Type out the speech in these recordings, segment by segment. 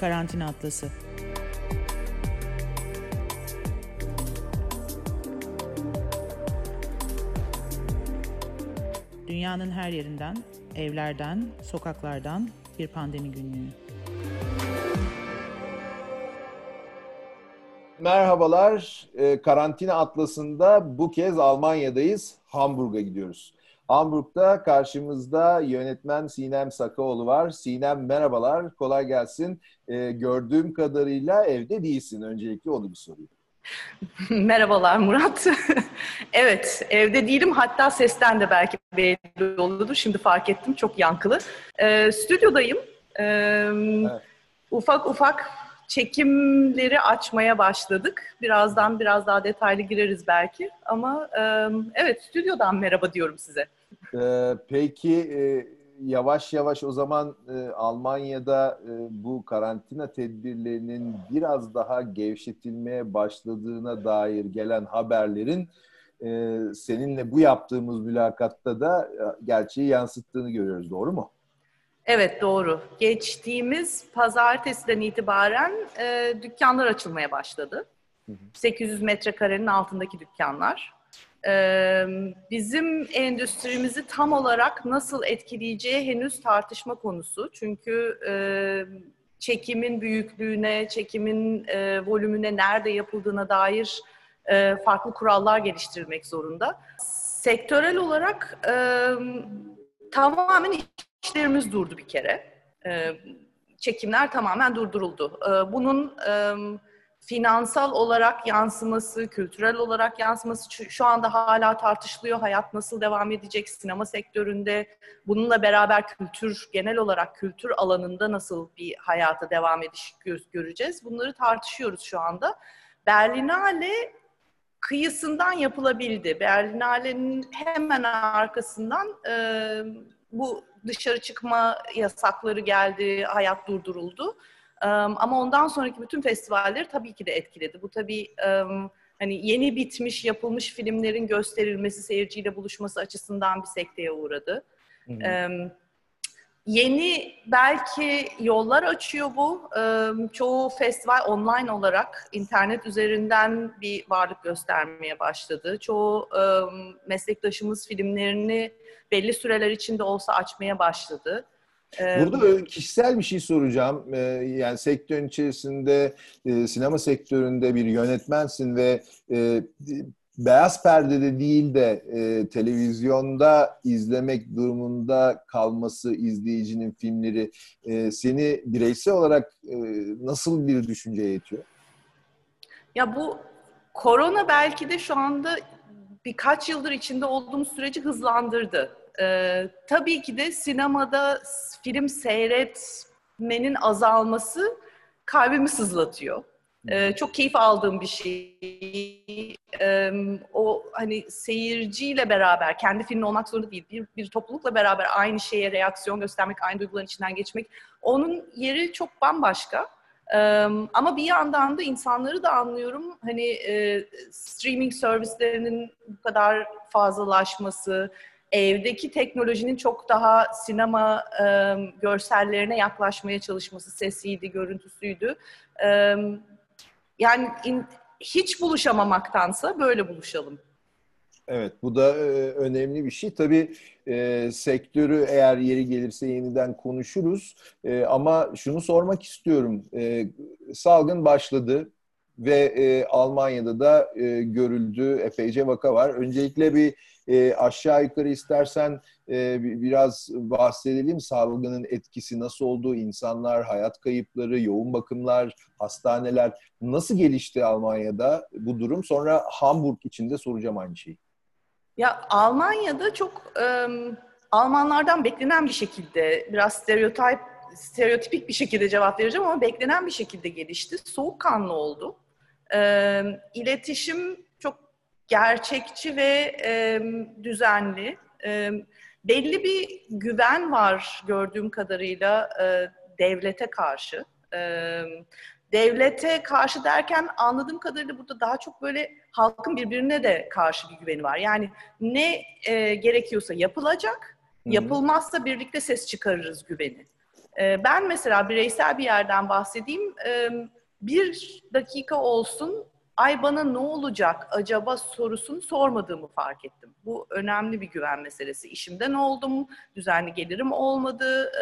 Karantina Atlası. Dünyanın her yerinden, evlerden, sokaklardan bir pandemi günlüğü. Merhabalar. Ee, karantina atlasında bu kez Almanya'dayız. Hamburg'a gidiyoruz. Hamburg'da karşımızda yönetmen Sinem Sakaoğlu var. Sinem merhabalar, kolay gelsin. Ee, gördüğüm kadarıyla evde değilsin. Öncelikle onu bir sorayım. Merhabalar Murat. evet, evde değilim. Hatta sesten de belki belli olurdu. Şimdi fark ettim, çok yankılı. Ee, stüdyodayım. Ee, evet. Ufak ufak çekimleri açmaya başladık. Birazdan biraz daha detaylı gireriz belki. Ama e, evet, stüdyodan merhaba diyorum size. Ee, peki, e, yavaş yavaş o zaman e, Almanya'da e, bu karantina tedbirlerinin biraz daha gevşetilmeye başladığına dair gelen haberlerin e, seninle bu yaptığımız mülakatta da e, gerçeği yansıttığını görüyoruz. Doğru mu? Evet doğru. Geçtiğimiz pazartesiden itibaren e, dükkanlar açılmaya başladı. Hı hı. 800 metrekarenin altındaki dükkanlar. Bizim endüstrimizi tam olarak nasıl etkileyeceği henüz tartışma konusu. Çünkü çekimin büyüklüğüne, çekimin volümüne, nerede yapıldığına dair farklı kurallar geliştirilmek zorunda. Sektörel olarak tamamen işlerimiz durdu bir kere. Çekimler tamamen durduruldu. Bunun finansal olarak yansıması, kültürel olarak yansıması şu anda hala tartışılıyor. Hayat nasıl devam edecek sinema sektöründe? Bununla beraber kültür, genel olarak kültür alanında nasıl bir hayata devam ediş göreceğiz? Bunları tartışıyoruz şu anda. Berlinale kıyısından yapılabildi. Berlinale'nin hemen arkasından e, bu dışarı çıkma yasakları geldi, hayat durduruldu. Ama ondan sonraki bütün festivalleri tabii ki de etkiledi. Bu tabii hani yeni bitmiş, yapılmış filmlerin gösterilmesi, seyirciyle buluşması açısından bir sekteye uğradı. Hı hı. Yeni belki yollar açıyor bu. Çoğu festival online olarak internet üzerinden bir varlık göstermeye başladı. Çoğu meslektaşımız filmlerini belli süreler içinde olsa açmaya başladı. Burada kişisel bir şey soracağım. Yani sektörün içerisinde, sinema sektöründe bir yönetmensin ve beyaz perdede değil de e, televizyonda izlemek durumunda kalması izleyicinin filmleri e, seni bireysel olarak e, nasıl bir düşünceye itiyor? Ya bu korona belki de şu anda birkaç yıldır içinde olduğumuz süreci hızlandırdı. Ee, tabii ki de sinemada film seyretmenin azalması kalbimi sızlatıyor. Ee, çok keyif aldığım bir şey. Ee, o hani seyirciyle beraber, kendi filmin olmak zorunda değil, bir, bir toplulukla beraber aynı şeye reaksiyon göstermek, aynı duyguların içinden geçmek, onun yeri çok bambaşka. Ee, ama bir yandan da insanları da anlıyorum. Hani e, streaming servislerinin bu kadar fazlalaşması, evdeki teknolojinin çok daha sinema e, görsellerine yaklaşmaya çalışması, sesiydi, görüntüsüydü. E, yani in, hiç buluşamamaktansa böyle buluşalım. Evet, bu da e, önemli bir şey. Tabii e, sektörü eğer yeri gelirse yeniden konuşuruz. E, ama şunu sormak istiyorum. E, salgın başladı ve e, Almanya'da da e, görüldü. Epeyce vaka var. Öncelikle bir e, aşağı yukarı istersen e, biraz bahsedelim. Salgının etkisi nasıl oldu? İnsanlar, hayat kayıpları, yoğun bakımlar, hastaneler nasıl gelişti Almanya'da bu durum? Sonra Hamburg için de soracağım aynı şeyi. Ya Almanya'da çok e, Almanlardan beklenen bir şekilde biraz stereotip stereotipik bir şekilde cevap vereceğim ama beklenen bir şekilde gelişti. Soğukkanlı oldu. E, iletişim gerçekçi ve e, düzenli. E, belli bir güven var gördüğüm kadarıyla e, devlete karşı. E, devlete karşı derken anladığım kadarıyla burada daha çok böyle halkın birbirine de karşı bir güveni var. Yani ne e, gerekiyorsa yapılacak, yapılmazsa birlikte ses çıkarırız güveni. E, ben mesela bireysel bir yerden bahsedeyim. E, bir dakika olsun ay bana ne olacak acaba sorusunu sormadığımı fark ettim. Bu önemli bir güven meselesi. İşimden oldum, düzenli gelirim olmadı,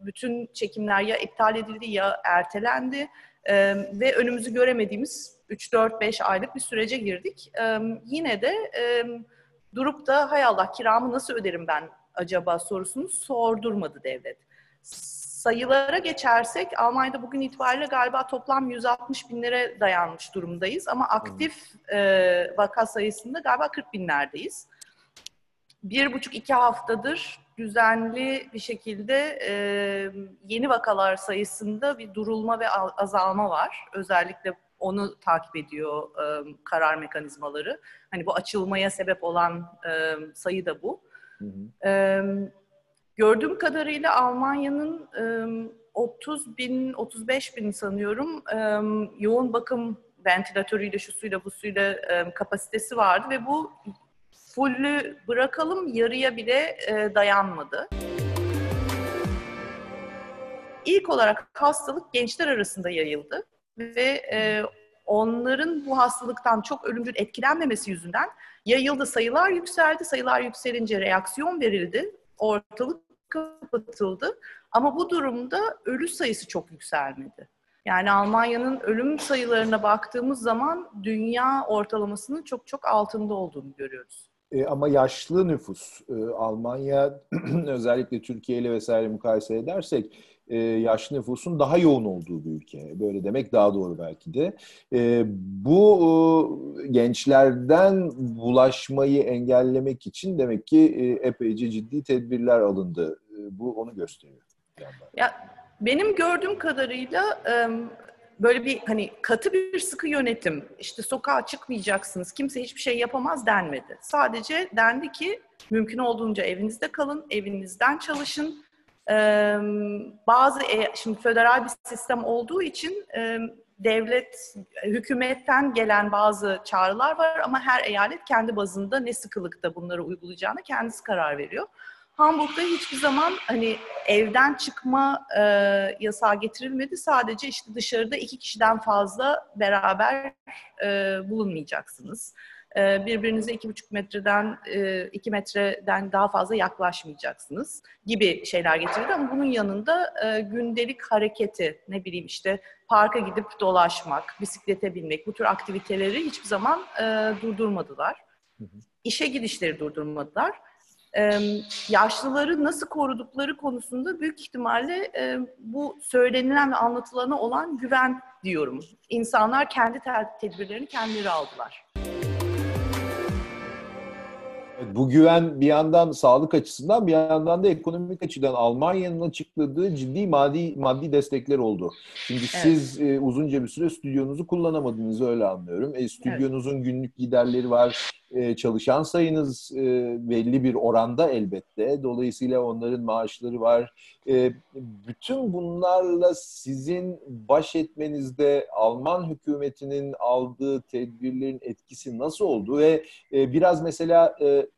bütün çekimler ya iptal edildi ya ertelendi ve önümüzü göremediğimiz 3-4-5 aylık bir sürece girdik. Yine de durup da hay Allah kiramı nasıl öderim ben acaba sorusunu sordurmadı devlet sayılara geçersek Almanya'da bugün itibariyle galiba toplam 160 binlere dayanmış durumdayız. Ama aktif e, vaka sayısında galiba 40 binlerdeyiz. Bir buçuk iki haftadır düzenli bir şekilde e, yeni vakalar sayısında bir durulma ve azalma var. Özellikle onu takip ediyor e, karar mekanizmaları. Hani bu açılmaya sebep olan e, sayı da bu. Hı hı. E, Gördüğüm kadarıyla Almanya'nın 30 bin, 35 bin sanıyorum yoğun bakım ventilatörüyle, şu suyla, bu suyla kapasitesi vardı ve bu fullü bırakalım yarıya bile dayanmadı. İlk olarak hastalık gençler arasında yayıldı ve onların bu hastalıktan çok ölümcül etkilenmemesi yüzünden yayıldı. Sayılar yükseldi. Sayılar yükselince reaksiyon verildi ortalık kapatıldı. Ama bu durumda ölü sayısı çok yükselmedi. Yani Almanya'nın ölüm sayılarına baktığımız zaman dünya ortalamasının çok çok altında olduğunu görüyoruz. E, ama yaşlı nüfus, e, Almanya özellikle Türkiye ile vesaire mukayese edersek e, yaşlı nüfusun daha yoğun olduğu bir ülke. Böyle demek daha doğru belki de. E, bu e, gençlerden bulaşmayı engellemek için demek ki e, epeyce ciddi tedbirler alındı. E, bu onu gösteriyor. Ya benim gördüğüm kadarıyla e, böyle bir hani katı bir sıkı yönetim, işte sokağa çıkmayacaksınız, kimse hiçbir şey yapamaz denmedi. Sadece dendi ki mümkün olduğunca evinizde kalın, evinizden çalışın, ee, bazı e, şimdi föderal bir sistem olduğu için e, devlet hükümetten gelen bazı çağrılar var ama her eyalet kendi bazında ne sıkılıkta bunları uygulayacağını kendisi karar veriyor. Hamburg'da hiçbir zaman hani evden çıkma e, yasağı getirilmedi. Sadece işte dışarıda iki kişiden fazla beraber e, bulunmayacaksınız. Ee, birbirinize iki buçuk metreden e, iki metreden daha fazla yaklaşmayacaksınız gibi şeyler getirildi ama bunun yanında e, gündelik hareketi ne bileyim işte parka gidip dolaşmak, bisiklete binmek bu tür aktiviteleri hiçbir zaman e, durdurmadılar. İşe gidişleri durdurmadılar. Yaşlıları nasıl korudukları konusunda büyük ihtimalle bu söylenilen ve anlatılana olan güven diyorum. İnsanlar kendi tedbirlerini kendileri aldılar. Bu güven bir yandan sağlık açısından bir yandan da ekonomik açıdan Almanya'nın açıkladığı ciddi maddi maddi destekler oldu. Şimdi evet. siz e, uzunca bir süre stüdyonuzu kullanamadınız öyle anlıyorum. E, stüdyonuzun evet. günlük giderleri var, e, çalışan sayınız e, belli bir oranda elbette. Dolayısıyla onların maaşları var. E, bütün bunlarla sizin baş etmenizde Alman hükümetinin aldığı tedbirlerin etkisi nasıl oldu ve biraz mesela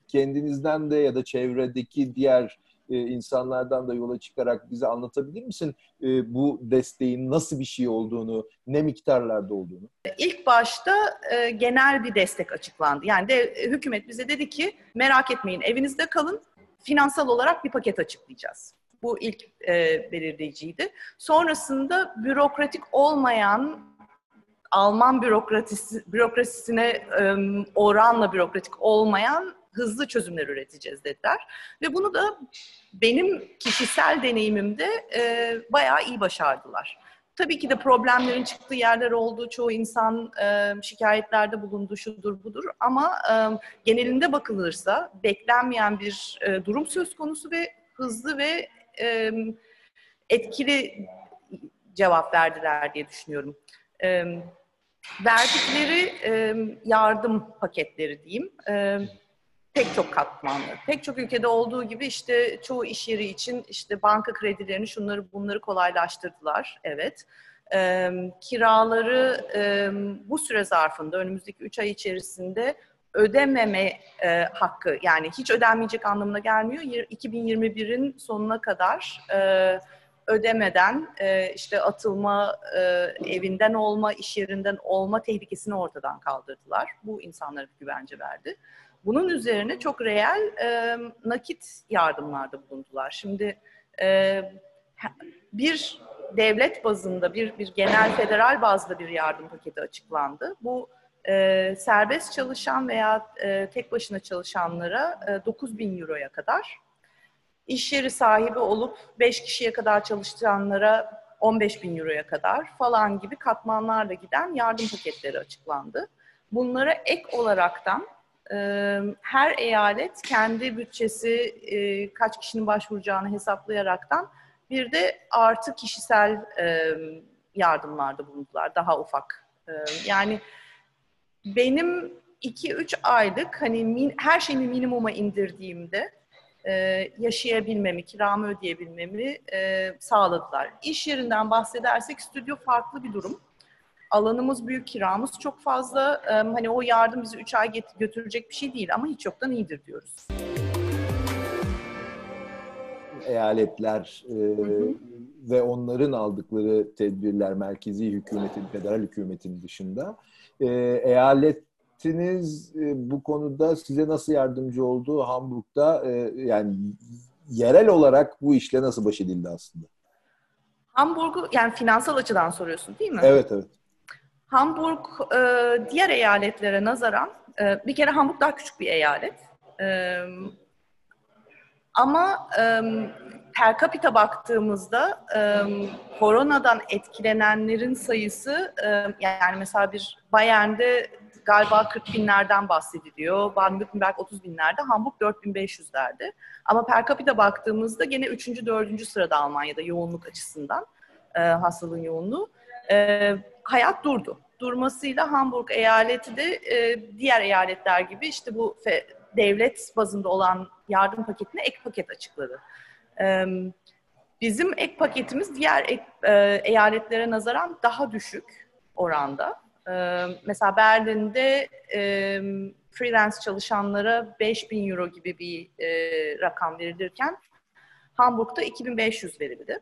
kendinizden de ya da çevredeki diğer e, insanlardan da yola çıkarak bize anlatabilir misin e, bu desteğin nasıl bir şey olduğunu, ne miktarlarda olduğunu? İlk başta e, genel bir destek açıklandı. Yani de, e, hükümet bize dedi ki merak etmeyin evinizde kalın, finansal olarak bir paket açıklayacağız. Bu ilk belirleyiciydi. Sonrasında bürokratik olmayan Alman bürokrasisine oranla bürokratik olmayan hızlı çözümler üreteceğiz dediler. Ve bunu da benim kişisel deneyimimde e, bayağı iyi başardılar. Tabii ki de problemlerin çıktığı yerler oldu. Çoğu insan e, şikayetlerde bulundu, şudur budur. Ama e, genelinde bakılırsa beklenmeyen bir e, durum söz konusu ve hızlı ve e, etkili cevap verdiler diye düşünüyorum. E, verdikleri e, yardım paketleri diyeyim. E, pek çok katmanlı. Pek çok ülkede olduğu gibi işte çoğu iş yeri için işte banka kredilerini şunları bunları kolaylaştırdılar. Evet. E, kiraları e, bu süre zarfında önümüzdeki 3 ay içerisinde ödememe e, hakkı yani hiç ödenmeyecek anlamına gelmiyor. 2021'in sonuna kadar e, ödemeden e, işte atılma, e, evinden olma, iş yerinden olma tehlikesini ortadan kaldırdılar. Bu insanlara bir güvence verdi. Bunun üzerine çok reel e, nakit yardımlarda bulundular. Şimdi e, bir devlet bazında, bir, bir genel federal bazda bir yardım paketi açıklandı. Bu e, serbest çalışan veya e, tek başına çalışanlara e, 9 bin euroya kadar, iş yeri sahibi olup 5 kişiye kadar çalışanlara 15 bin euroya kadar falan gibi katmanlarla giden yardım paketleri açıklandı. Bunlara ek olaraktan her eyalet kendi bütçesi kaç kişinin başvuracağını hesaplayaraktan bir de artı kişisel yardımlarda bulundular, daha ufak. Yani benim 2-3 aylık hani min, her şeyimi minimuma indirdiğimde yaşayabilmemi, kiramı ödeyebilmemi sağladılar. İş yerinden bahsedersek stüdyo farklı bir durum. Alanımız büyük, kiramız çok fazla. E, hani o yardım bizi 3 ay götürecek bir şey değil ama hiç yoktan iyidir diyoruz. Eyaletler e, hı hı. ve onların aldıkları tedbirler merkezi hükümetin, federal hükümetin dışında e, eyaletiniz e, bu konuda size nasıl yardımcı oldu Hamburg'da? E, yani yerel olarak bu işle nasıl baş edildi aslında? Hamburg'u yani finansal açıdan soruyorsun değil mi? Evet evet. Hamburg e, diğer eyaletlere nazaran e, bir kere Hamburg daha küçük bir eyalet. E, ama e, per capita baktığımızda e, koronadan etkilenenlerin sayısı e, yani mesela bir Bayern'de galiba 40 binlerden bahsediliyor. Baden-Württemberg 30 binlerde, Hamburg 4500'lerde. Ama per capita baktığımızda gene 3. 4. sırada Almanya'da yoğunluk açısından e, hastalığın yoğunluğu. E, hayat durdu. Durmasıyla Hamburg eyaleti de e, diğer eyaletler gibi işte bu fe, devlet bazında olan yardım paketine ek paket açıkladı. Bizim ek paketimiz diğer ek, e, eyaletlere nazaran daha düşük oranda. Mesela Berlin'de freelance çalışanlara 5000 euro gibi bir e, rakam verilirken Hamburg'da 2500 verildi.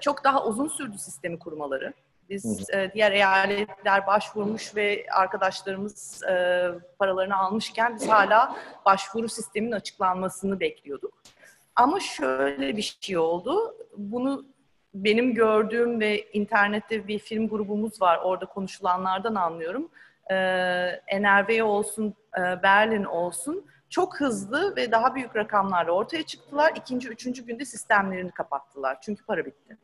Çok daha uzun sürdü sistemi kurmaları. Biz e, diğer eyaletler başvurmuş ve arkadaşlarımız e, paralarını almışken biz hala başvuru sisteminin açıklanmasını bekliyorduk. Ama şöyle bir şey oldu. Bunu benim gördüğüm ve internette bir film grubumuz var. Orada konuşulanlardan anlıyorum. Ee, NRV olsun, e, Berlin olsun çok hızlı ve daha büyük rakamlarla ortaya çıktılar. İkinci, üçüncü günde sistemlerini kapattılar. Çünkü para bitti.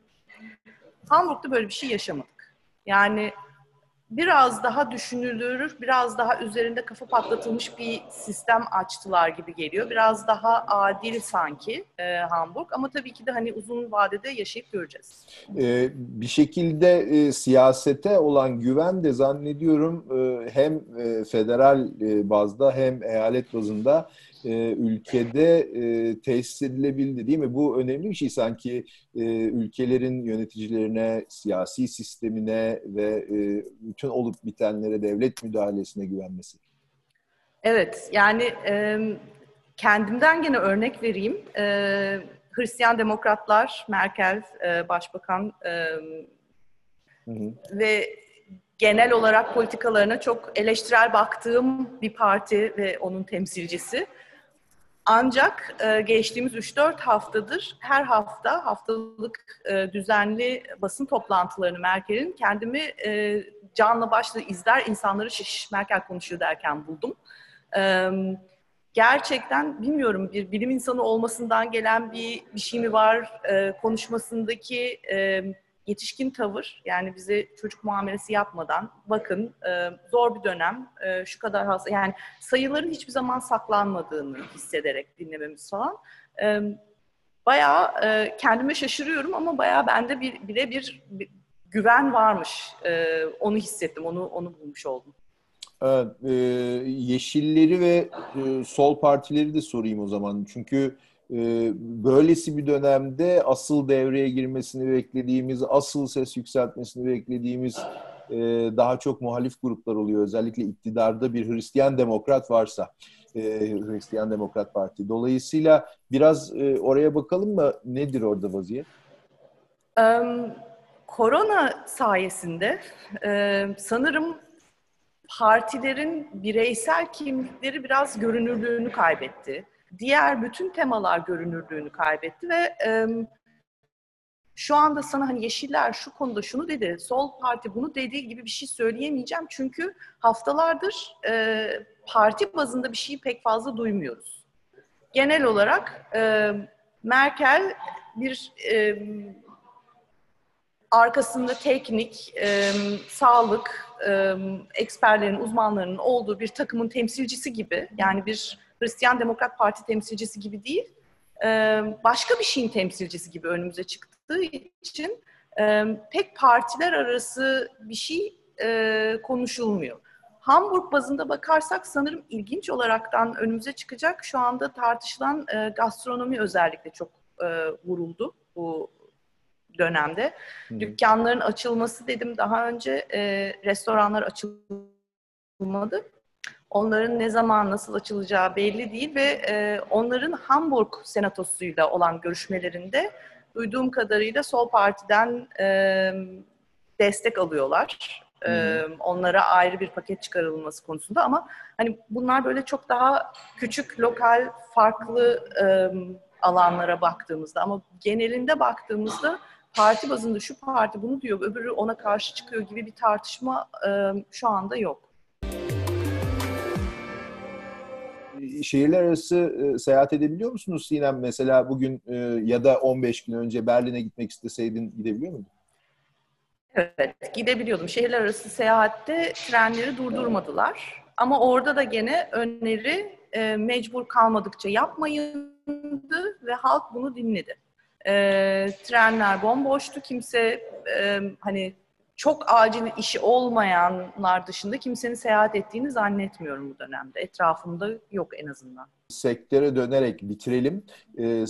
Hamburg'da böyle bir şey yaşamadık. Yani biraz daha düşünülür, biraz daha üzerinde kafa patlatılmış bir sistem açtılar gibi geliyor. Biraz daha adil sanki e, Hamburg ama tabii ki de hani uzun vadede yaşayıp göreceğiz. Ee, bir şekilde e, siyasete olan güven de zannediyorum e, hem e, federal e, bazda hem eyalet bazında e, ülkede e, tesis edilebildi değil mi? Bu önemli bir şey sanki e, ülkelerin yöneticilerine, siyasi sistemine ve e, bütün olup bitenlere devlet müdahalesine güvenmesi. Evet, yani e, kendimden gene örnek vereyim. E, Hristiyan Demokratlar, Merkel e, Başbakan e, hı hı. ve genel olarak politikalarına çok eleştirel baktığım bir parti ve onun temsilcisi. Ancak e, geçtiğimiz 3-4 haftadır her hafta haftalık e, düzenli basın toplantılarını Merkel'in kendimi e, canlı başlı izler insanları şiş Merkel konuşuyor derken buldum. E, gerçekten bilmiyorum bir bilim insanı olmasından gelen bir, bir şey mi var e, konuşmasındaki... E, yetişkin tavır yani bize çocuk muamelesi yapmadan bakın e, zor bir dönem e, şu kadar hasta yani sayıların hiçbir zaman saklanmadığını hissederek dinlememiz falan. E, bayağı e, kendime şaşırıyorum ama bayağı bende bir bile bir, bir güven varmış. E, onu hissettim, onu onu bulmuş oldum. Evet, e, yeşilleri ve e, sol partileri de sorayım o zaman. Çünkü ee, böylesi bir dönemde asıl devreye girmesini beklediğimiz, asıl ses yükseltmesini beklediğimiz e, daha çok muhalif gruplar oluyor. Özellikle iktidarda bir Hristiyan demokrat varsa. E, Hristiyan Demokrat Parti. Dolayısıyla biraz e, oraya bakalım mı? Nedir orada vaziyet? korona sayesinde e, sanırım partilerin bireysel kimlikleri biraz görünürlüğünü kaybetti. Diğer bütün temalar görünürlüğünü kaybetti ve e, şu anda sana hani Yeşiller şu konuda şunu dedi, Sol Parti bunu dediği gibi bir şey söyleyemeyeceğim. Çünkü haftalardır e, parti bazında bir şeyi pek fazla duymuyoruz. Genel olarak e, Merkel bir e, arkasında teknik, e, sağlık, e, eksperlerin, uzmanlarının olduğu bir takımın temsilcisi gibi, yani bir Hristiyan Demokrat Parti temsilcisi gibi değil, e, başka bir şeyin temsilcisi gibi önümüze çıktığı için e, pek partiler arası bir şey e, konuşulmuyor. Hamburg bazında bakarsak sanırım ilginç olaraktan önümüze çıkacak şu anda tartışılan e, gastronomi özellikle çok e, vuruldu bu dönemde. Hı. Dükkanların açılması dedim daha önce e, restoranlar açılmadı. Onların ne zaman nasıl açılacağı belli değil ve e, onların Hamburg senatosuyla olan görüşmelerinde duyduğum kadarıyla Sol Parti'den e, destek alıyorlar. E, onlara ayrı bir paket çıkarılması konusunda ama hani bunlar böyle çok daha küçük, lokal, farklı e, alanlara baktığımızda ama genelinde baktığımızda parti bazında şu parti bunu diyor, öbürü ona karşı çıkıyor gibi bir tartışma e, şu anda yok. Şehirler arası e, seyahat edebiliyor musunuz Sinem? Mesela bugün e, ya da 15 gün önce Berlin'e gitmek isteseydin gidebiliyor muydun? Evet, gidebiliyordum. Şehirler arası seyahatte trenleri durdurmadılar. Ama orada da gene öneri e, mecbur kalmadıkça yapmayındı ve halk bunu dinledi. E, trenler bomboştu. Kimse e, hani çok acil işi olmayanlar dışında kimsenin seyahat ettiğini zannetmiyorum bu dönemde. Etrafımda yok en azından. Sektöre dönerek bitirelim. E,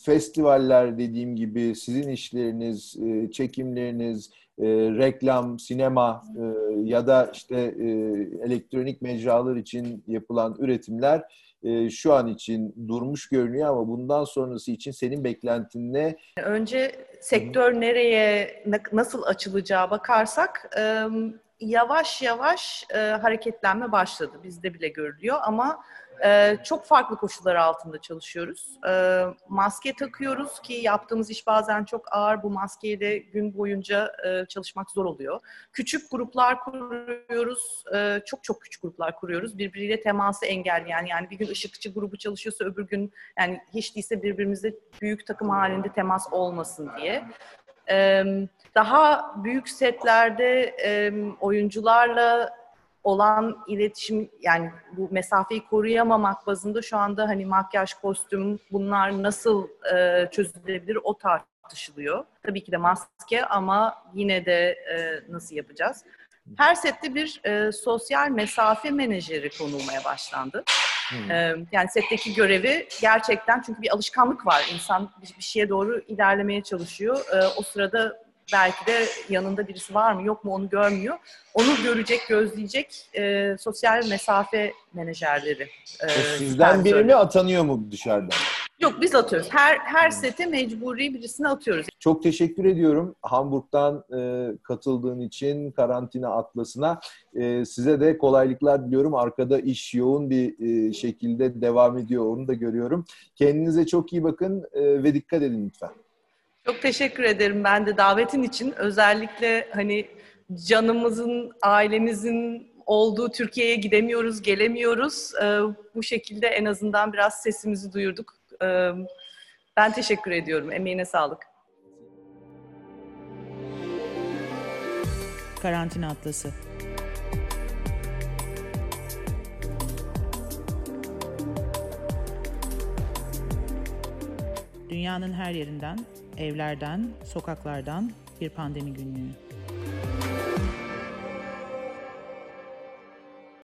festivaller dediğim gibi sizin işleriniz, e, çekimleriniz, e, reklam, sinema e, ya da işte elektronik mecralar için yapılan üretimler e, şu an için durmuş görünüyor ama bundan sonrası için senin beklentin ne? Önce sektör nereye, nasıl açılacağı bakarsak e, yavaş yavaş e, hareketlenme başladı. Bizde bile görülüyor ama ee, çok farklı koşullar altında çalışıyoruz. Ee, maske takıyoruz ki yaptığımız iş bazen çok ağır. Bu maskeyle gün boyunca e, çalışmak zor oluyor. Küçük gruplar kuruyoruz. Ee, çok çok küçük gruplar kuruyoruz. Birbiriyle teması engelleyen yani bir gün ışıkçı grubu çalışıyorsa öbür gün yani hiç değilse birbirimizle büyük takım halinde temas olmasın diye. Ee, daha büyük setlerde e, oyuncularla olan iletişim yani bu mesafeyi koruyamamak bazında şu anda hani makyaj, kostüm bunlar nasıl e, çözülebilir o tartışılıyor. Tabii ki de maske ama yine de e, nasıl yapacağız? Her sette bir e, sosyal mesafe menajeri konulmaya başlandı. Hmm. E, yani setteki görevi gerçekten çünkü bir alışkanlık var. İnsan bir, bir şeye doğru ilerlemeye çalışıyor. E, o sırada belki de yanında birisi var mı yok mu onu görmüyor. Onu görecek, gözleyecek e, sosyal mesafe menajerleri. E, Sizden biri mi atanıyor mu dışarıdan? Yok biz atıyoruz. Her her sete mecburi birisini atıyoruz. Çok teşekkür ediyorum Hamburg'dan e, katıldığın için karantina atlasına. E, size de kolaylıklar diliyorum. Arkada iş yoğun bir e, şekilde devam ediyor. Onu da görüyorum. Kendinize çok iyi bakın e, ve dikkat edin lütfen. Çok teşekkür ederim ben de davetin için. Özellikle hani canımızın, ailemizin olduğu Türkiye'ye gidemiyoruz, gelemiyoruz. Ee, bu şekilde en azından biraz sesimizi duyurduk. Ee, ben teşekkür ediyorum. Emeğine sağlık. Karantina Atlası Dünyanın her yerinden evlerden, sokaklardan bir pandemi günlüğü.